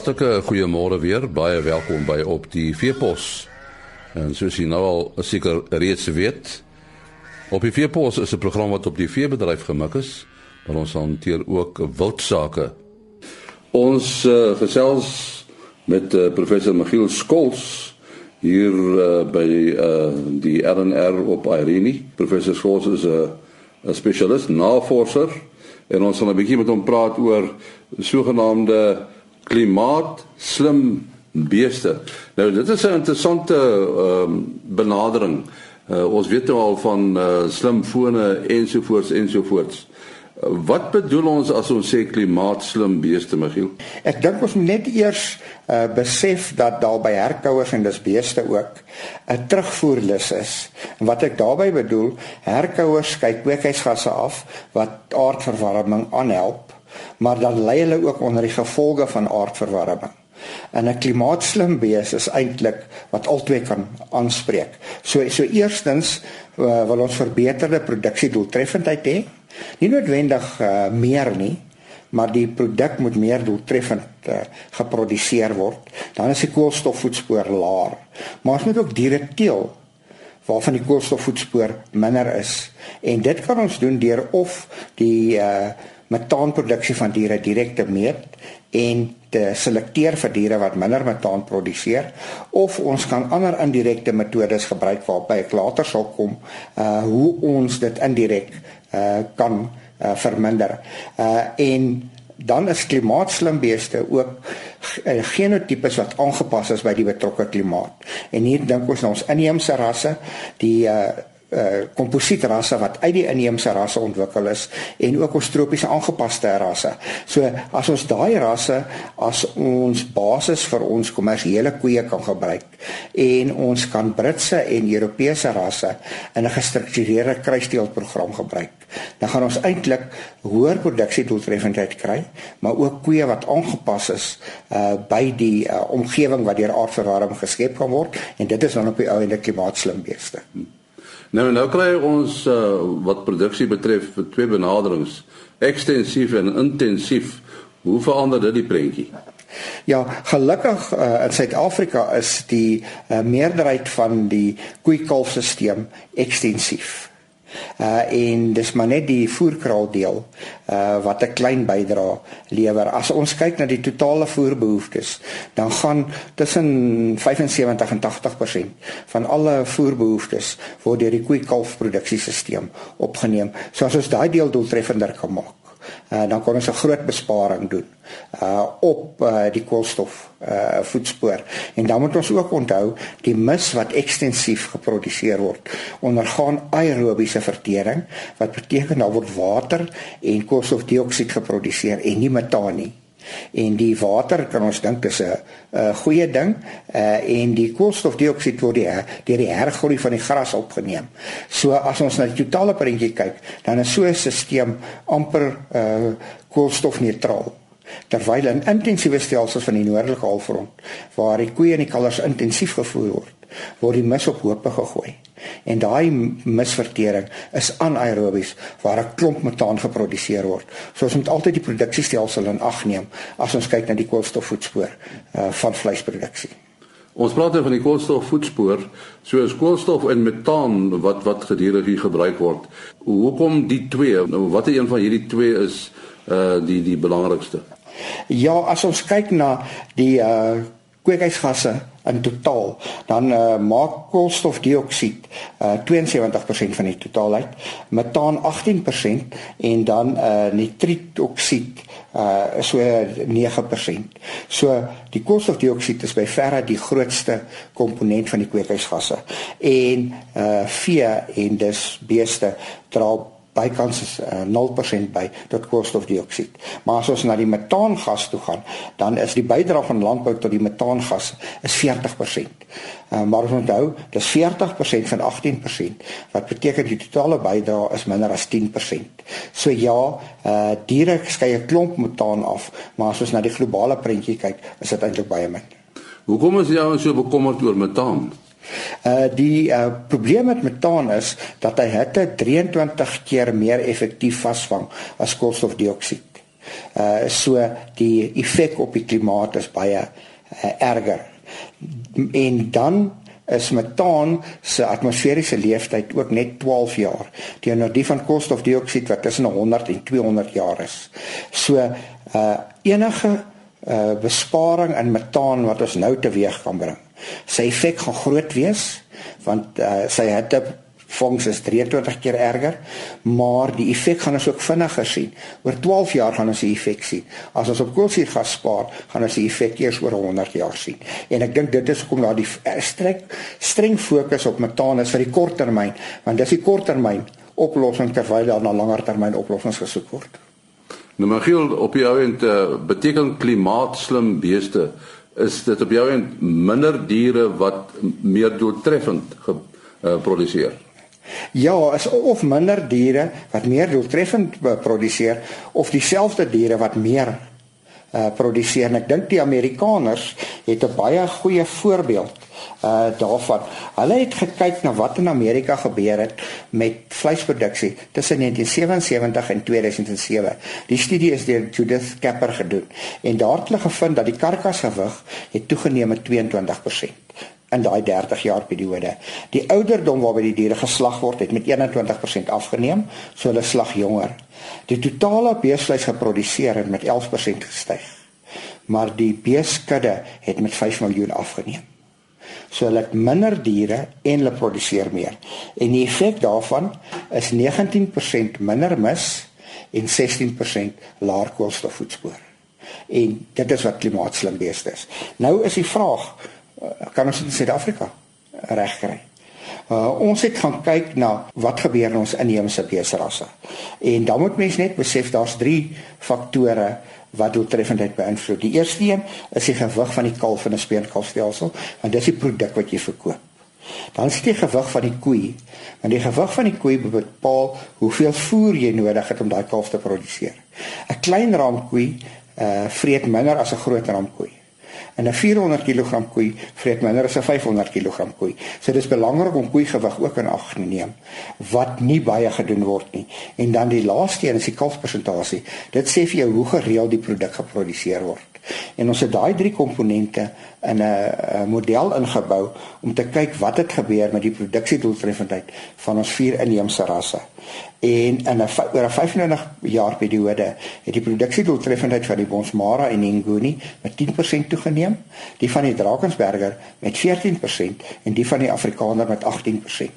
Hartlike goeiemôre weer. Baie welkom by op die Veepos. En soos jy nou al seker reeds weet, op die Veepos is 'n program wat op die veebedryf gemik is, maar ons hanteer ook wildsake. Ons uh, gesels met uh, professor Michiel Skols hier uh, by uh, die RNR op Irene. Professor Skols is 'n 'n spesialis, navorser en ons gaan 'n bietjie met hom praat oor sogenaamde klimaat slim beeste. Nou dit is 'n interessante ehm um, benadering. Uh, ons weet nou al van uh, slim fone ensovoorts ensovoorts. Uh, wat bedoel ons as ons sê klimaat slim beeste, Michiel? Ek dink ons moet net eers uh, besef dat daar by herkouers en dis beeste ook 'n terugvoerlus is. En wat ek daarmee bedoel, herkouers kyk kweekhuisgasse af wat aardverwarming aanhelp maar dan lê hulle ook onder die gevolge van aardverwarming. En 'n klimaatslim bees is eintlik wat albei kan aanspreek. So so eerstens uh, wil ons verbeterde produksie doeltreffendheid hê. Nie noodwendig uh, meer nie, maar die produk moet meer doeltreffend uh, geproduseer word. Dan is die koolstofvoetspoor laer. Maar ons moet ook diere teel waarvan die koolstofvoetspoor minder is. En dit kan ons doen deur of die uh, metaanproduksie van diere direk te meet en te selekteer vir diere wat minder metaan produseer of ons kan ander indirekte metodes gebruik waarby ek later sal kom uh hoe ons dit indirek uh kan uh, verminder. Uh en dan is klimaatslim beeste ook uh, genotipes wat aangepas is by die betrokke klimaat. En hier dink ons na ons inheemse rasse, die uh uh komposietrasse wat uit die inheemse rasse ontwikkel is en ook ons tropiese aangepaste rasse. So as ons daai rasse as ons basis vir ons kommersiële koeie kan gebruik en ons kan Britse en Europese rasse in 'n gestruktureerde kruisteelprogram gebruik, dan gaan ons eintlik hoër produksie doeltreffendheid kry, maar ook koeie wat aangepas is uh by die uh, omgewing wat deur aardverwarming geskep kan word en dit is dan op die ou en die klimaatslim beeste. Hmm. Nou nou kry ons uh, wat produksie betref twee benaderings, ekstensief en intensief. Hoe verander dit die prentjie? Ja, gelukkig uh, in Suid-Afrika is die uh, meerderheid van die koeikalfstelsel ekstensief. Uh en dis maar net die voerkraal deel uh wat 'n klein bydrae lewer. As ons kyk na die totale voerbehoeftes, dan gaan tussen 75 en 80% van alle voerbehoeftes word deur die koei-kalfproduksiesisteem opgeneem. So as ons daai deel doeltreffender kan maak, uh, dan kan ons 'n groot besparing doen uh op uh, die koolstof uh voetspoor. En dan moet ons ook onthou die mis wat ekstensief geproduseer word ondergaan aerobiese vertering wat beteken daar word water en koolstofdioksied geproduseer en nie metaan nie. En die water kan ons dink is 'n 'n goeie ding uh en die koolstofdioksied word deur die, die hergroei van die gras opgeneem. So as ons na die totale prentjie kyk, dan is so 'n stelsel amper uh koolstofneutraal. Terwyl in intensiewe stelsels van die noordelike halfrond waar die koeie en die kalvers intensief gevoer word, word die mis op hope gegooi. En daai misvertering is anaerobies waar 'n klomp metaan geproduseer word. So ons moet altyd die produksiestelsel in ag neem as ons kyk na die koolstofvoetspoor uh, van vleisproduksie. Ons praat oor die koolstofvoetspoor, soos koolstof en metaan wat wat gedurig hier gebruik word. Hoekom die twee? Nou watter een van hierdie twee is uh die die belangrikste? Ja, as ons kyk na die uh kweekhuisgasse in totaal dan uh, maak koolstofdioksied uh, 72% van die totaalheid, metaan 18% en dan uh, nitrietoksied uh so 9%. So die koolstofdioksied is by verre die grootste komponent van die kweekhuisgasse. En uh vee en dus beeste dra bykans is uh, 0% by tot koolstofdioksied. Maar as ons na die metaangas toe gaan, dan is die bydrae van landbou tot die metaangas is 40%. Uh, maar ons onthou, dis 40% van 18%, wat beteken die totale bydrae is minder as 10%. So ja, uh diere skei 'n klomp metaan af, maar as ons na die globale prentjie kyk, is dit eintlik baie min. Hoekom is jy so bekommerd oor metaan? Uh die uh probleem met metaan is dat hy hitte 23 keer meer effektief vasvang as koolstofdioksied. Uh so die effek op die klimaat is baie uh, erger. En dan is metaan se atmosferiese leeftyd ook net 12 jaar teenoor die van koolstofdioksied wat tussen 100 en 200 jaar is. So uh enige uh besparing in metaan wat ons nou teweeg kan bring. Sy effek gaan groot wees want uh sy hitte vonks is 23 keer erger, maar die effek gaan ons ook vinniger sien. Oor 12 jaar gaan ons die effek sien. As ons op koolstofgas spaar, gaan ons die effek eers oor 100 jaar sien. En ek dink dit is hoekom daar die eh, streng streng fokus op metaan is vir die korttermyn, want dis die korttermyn oplossing terwyl daar na langer termyn oplossings gesoek word. Nou maar giel op jou end uh, beteken klimaatslim beeste is dit op jou end minder diere wat meer doeltreffend geproduseer. Uh, Ja, is of minder diere wat meer doeltreffend produseer of dieselfde diere wat meer uh produseer. En ek dink die Amerikaners het 'n baie goeie voorbeeld uh daarvan. Hulle het gekyk na wat in Amerika gebeur het met vleisproduksie tussen 1977 en 2007. Die studie is deur Judith Kapper gedoen en daar het hulle gevind dat die karkasgewig het toegeneem met 22% in daai 30 jaar periode. Die ouderdom waarby die diere geslag word het met 21% afgeneem, so hulle slag jonger. Die totale beesvleis geproduseer het met 11% gestyg. Maar die beeskudde het met 5 miljoen afgeneem. So hulle het minder diere en hulle produseer meer. En die effek daarvan is 19% minder mis en 16% laer koolstofvoetspoor. En dit is wat klimaatslim beeste is. Nou is die vraag, Eh, kan ons in Suid-Afrika regkry. Uh, ons het gaan kyk na wat gebeur in ons inheemse beesrasse. En dan moet mens net besef daar's 3 faktore wat doeltreffendheid beïnvloed. Die eerste een is die gewig van die kalf in 'n speenkalfstelsel, want dis die produk wat jy verkoop. Dan is die gewig van die koei. Want die gewig van die koei bepaal hoeveel voer jy nodig het om daai kalf te produseer. 'n Klein raamkoei uh vreet minder as 'n groot raamkoei en 'n 400 kg koei vreet minder as 'n 500 kg koei. So dis belangrik om koeigewig ook in ag te neem wat nie baie gedoen word nie. En dan die laaste een is die kalfpersentasie. Dit sê vir jou hoe gereeld die produk geproduseer word. En ons het daai drie komponente in 'n model ingebou om te kyk wat het gebeur met die produksiedoeltreffendheid van ons vier inheemse rasse. En in 'n oor 'n 25 jaar periode het die produksiedoeltreffendheid van die Bonsmara en die Nguni met 10% toegeneem, die van die Drakensberger met 14% en die van die Afrikaner met 18%.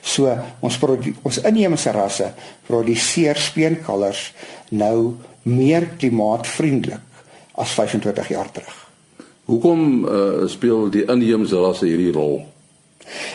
So ons ons inheemse rasse produseer speenkalvers nou meer klimaatvriendelik as 25 jaar terug. Hoekom uh, speel die inheemse rasse hierdie rol?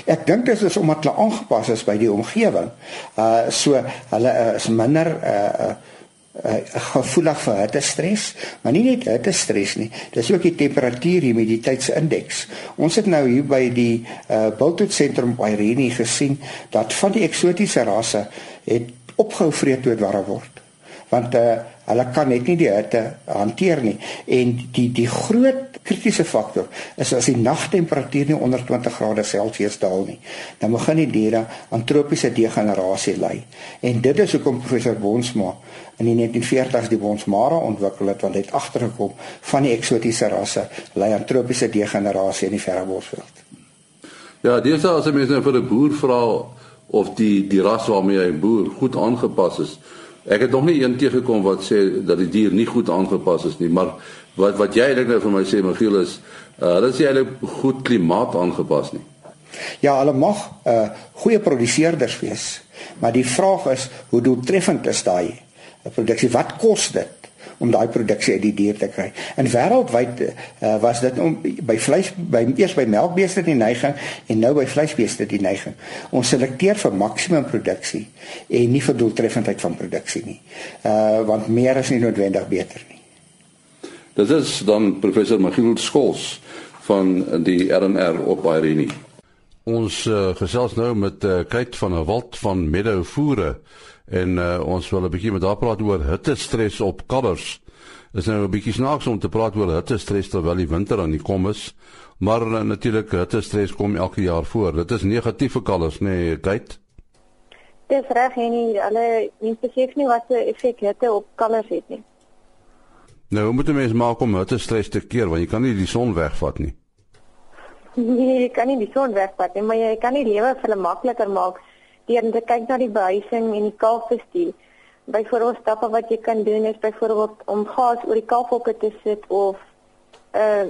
Ek dink dit is omdat hulle aangepas is by die omgewing. Uh so hulle uh, is minder uh, uh gevoelig vir hitte stres, maar nie net hitte stres nie. Dis ook die temperatuur humiditeitsindeks. Ons het nou hier by die uh Bultwood sentrum by Irene gesien dat van die eksotiese rasse het opgehou vreet toe dit warm word. Want uh hulle kan net nie die hitte hanteer nie. En die die groot kritiese faktor is as die nagtemperatuur nie onder 20 grade Celsius daal nie dan begin die diere aan tropiese degenerasie ly. En dit is hoekom professor Bonsma in die 1940s die Bonsmara ontwikkel het want hy het agtergekom van die eksotiese rasse ly aan tropiese degenerasie in die verre bosveld Ja, dis as jy mens nou vir 'n boer vra of die die ras waarmee hy boer goed aangepas is Ek het nog nie een teëgekom wat sê dat die dier nie goed aangepas is nie, maar wat wat jy eintlik nou vir my sê Michiel is, uh, hulle is eintlik goed klimaat aangepas nie. Ja, hulle mag uh, goeie produseerders wees, maar die vraag is hoe doeltreffend is daai produksie? Wat kos dit? Om daai produksie uit die dier te kry. En wêreldwyd uh, was dit om by vleis by eers by melkbeeste die neiging en nou by vleisbeeste die neiging. Ons selekteer vir maksimum produksie en nie vir doeltreffendheid van produksie nie. Uh want meer is nie noodwendig beter nie. Dit is dan professor Magiel Skols van die RNR op Irene. Ons uh, gesels nou met uh, Kate van der Walt van Meadow Voere en uh, ons wil 'n bietjie met haar praat oor hittestres op kalvers. Dit is nou 'n bietjie snaaks om te praat oor hittestres terwyl die winter aan die kom is, maar uh, natuurlik hittestres kom elke jaar voor. Dit is negatief vir kalvers, nê, nee, Kate? Dis reg, en nie alle mense besef nie wat 'n effek hitte op kalvers het nie. Nou, hoe moet 'n mens maak om hitte stres te keer want jy kan nie die son wegvat nie. Nee, jy kan nie die son wegvat nie, maar jy kan die lewe vir hulle makliker maak deur te kyk na die behuising en die kalfbestuur. Byvoorbeeld stappe wat jy kan doen is byvoorbeeld om gas oor die kalfhokke te sit of 'n uh,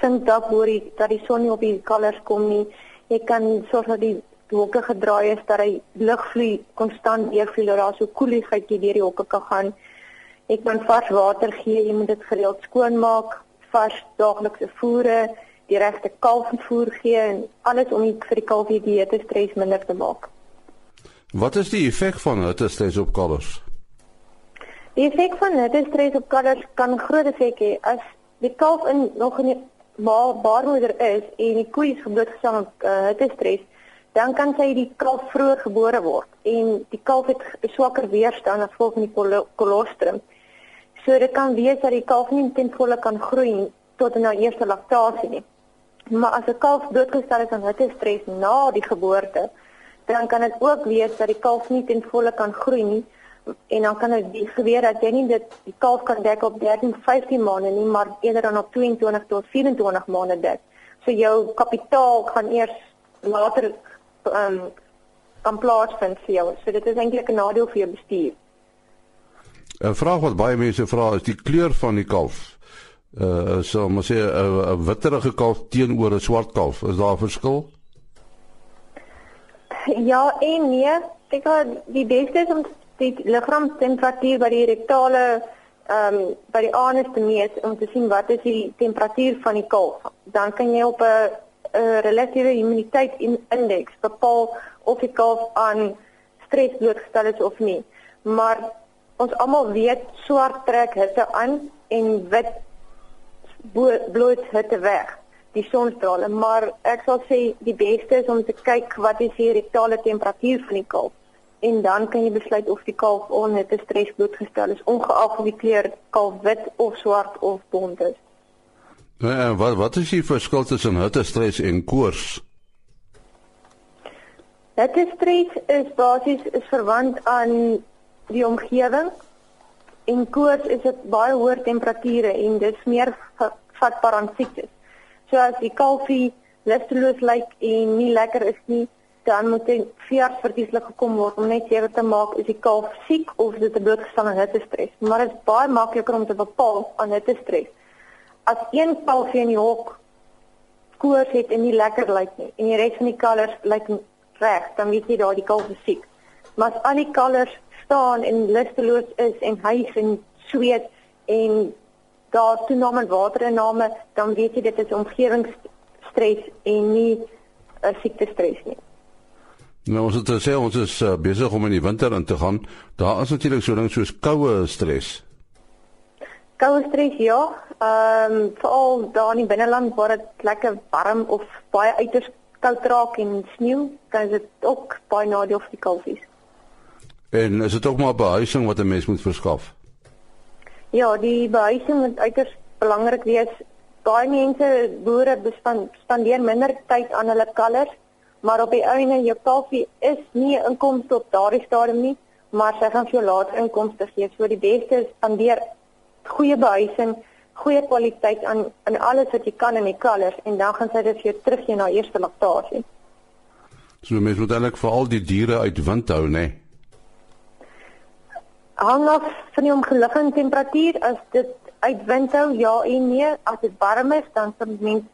sinkdak oor die dat die son nie op die kalvers kom nie. Jy kan sorg dat die hokke gedraai is dat hy lugvloei konstant deurvloei dat daar so koeligheid deur die hokke kan gaan. Ek kan vars water gee, jy moet dit gereeld skoonmaak, vars daaglikse voere die regte kalfvoer gee en alles om vir die kalf die dieete stres minder te maak. Wat is die effek van hitte stres op kalvers? Die effek van hitte stres op kalvers kan groot effek hê as die kalf in nog in die baarmoeder is en die koe is geblootgestel aan uh, hitte stres, dan kan sy die kalf vroeër gebore word en die kalf het swakker weerstand as gevolg van die kolostrum. So dit kan wees dat die kalf nie ten volle kan groei tot na eerste laktasie nie. Maar as 'n kalf doodgestel is aan hittestres na die geboorte, dan kan dit ook wees dat die kalf nie ten volle kan groei nie en dan kan dit gebeur dat jy nie dit die kalf kan dek op 13, 15 maande nie, maar eerder dan op 22 tot 24 maande dek. So jou kapitaal gaan eers later ehm um, kan plaasvind vir jou. So dit is eintlik 'n nadeel vir jou bestuur. 'n Vraag wat baie mense vra is die kleur van die kalf uh so maar sê 'n witterige kalf teenoor 'n swart kalf, is daar 'n verskil? Ja en nee, ek gou die beste is om die liggaamstemperatuur by die rektale ehm um, by die anus te meet om te sien wat is die temperatuur van die kalf. Dan kan jy op 'n relatiewe immuniteit indeks bepaal of die kalf aan stres blootgestel is of nie. Maar ons almal weet swart trek hitte aan en wit bloot hitte weg die sonstrale maar ek sal sê die beste is om te kyk wat is die rektale temperatuur van die kalf en dan kan jy besluit of die kalf onhitte stres blootgestel is ongeag of die kleur kalf wit of swart of bont is. En wat wat is die verskil tussen hitte stres en koors? Hitte stres is basies is verwant aan die omgewing En koors is dit baie hoë temperature en dit is meer vatbaar aan siektes. So as die kalfie lusteloos lyk en nie lekker is nie, dan moet 'n veearts verkieslik gekom word om net seker te maak is die kalf siek of dit 'n blootgestel aan hittestres. Maar dit is baie makliker om te bepaal aan hittestres. As een kalfie in die hok koors het en nie lekker lyk nie en die res van die kalvers lyk reg, dan weet jy daai die kalf is siek. Maar as al die kalvers staan en lusteloos is en hyg en sweet en daar toename waterinname, dan weet jy dit is omgewingsstres en nie 'n siektestres nie. Nou ons het gesê ons is uh, besig om in die winter in te gaan. Daar is natuurlik so dinge soos koue stres. Koue stres ja, ehm um, veral daar in die binneland waar dit lekker warm of baie uiters koud raak en sneeu, kan dit ook baie nadeel vir die kalfies. En is dit ook maar behuising wat 'n mens moet verskaf? Ja, die behuising moet uiters belangrik wees. Baie mense boere spandeer minder tyd aan hulle kalvers, maar op die einde jou kalfie is nie 'n inkomste op daardie stadium nie, maar sy gaan vir jou later inkomste gee. So die beste is spandeer goeie behuising, goeie kwaliteit aan aan alles wat jy kan in die kalvers en dan gaan sy dit vir jou teruggee na eerste laktasie. So mens moet eintlik vir al die diere uit wind hou, né? Nee? Hang af van die omgewing temperatuur. As dit uitwind hou ja en nee. As dit warm is dan sal mens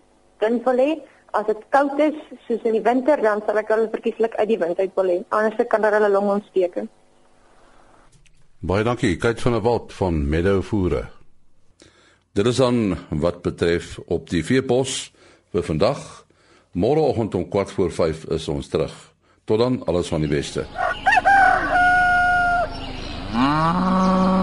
dun wil hê. As dit koud is soos in die winter dan sal ek hulle verkieslik uit die wind uit wil hê. Anders kan daar hulle longontsteking Baie dankie Kate van der Walt van Meadow Voere Dit is dan wat betref op die veepos vir vandag. Môreoggend om 4 voor 5 is ons terug. Tot dan alles van die beste Ah.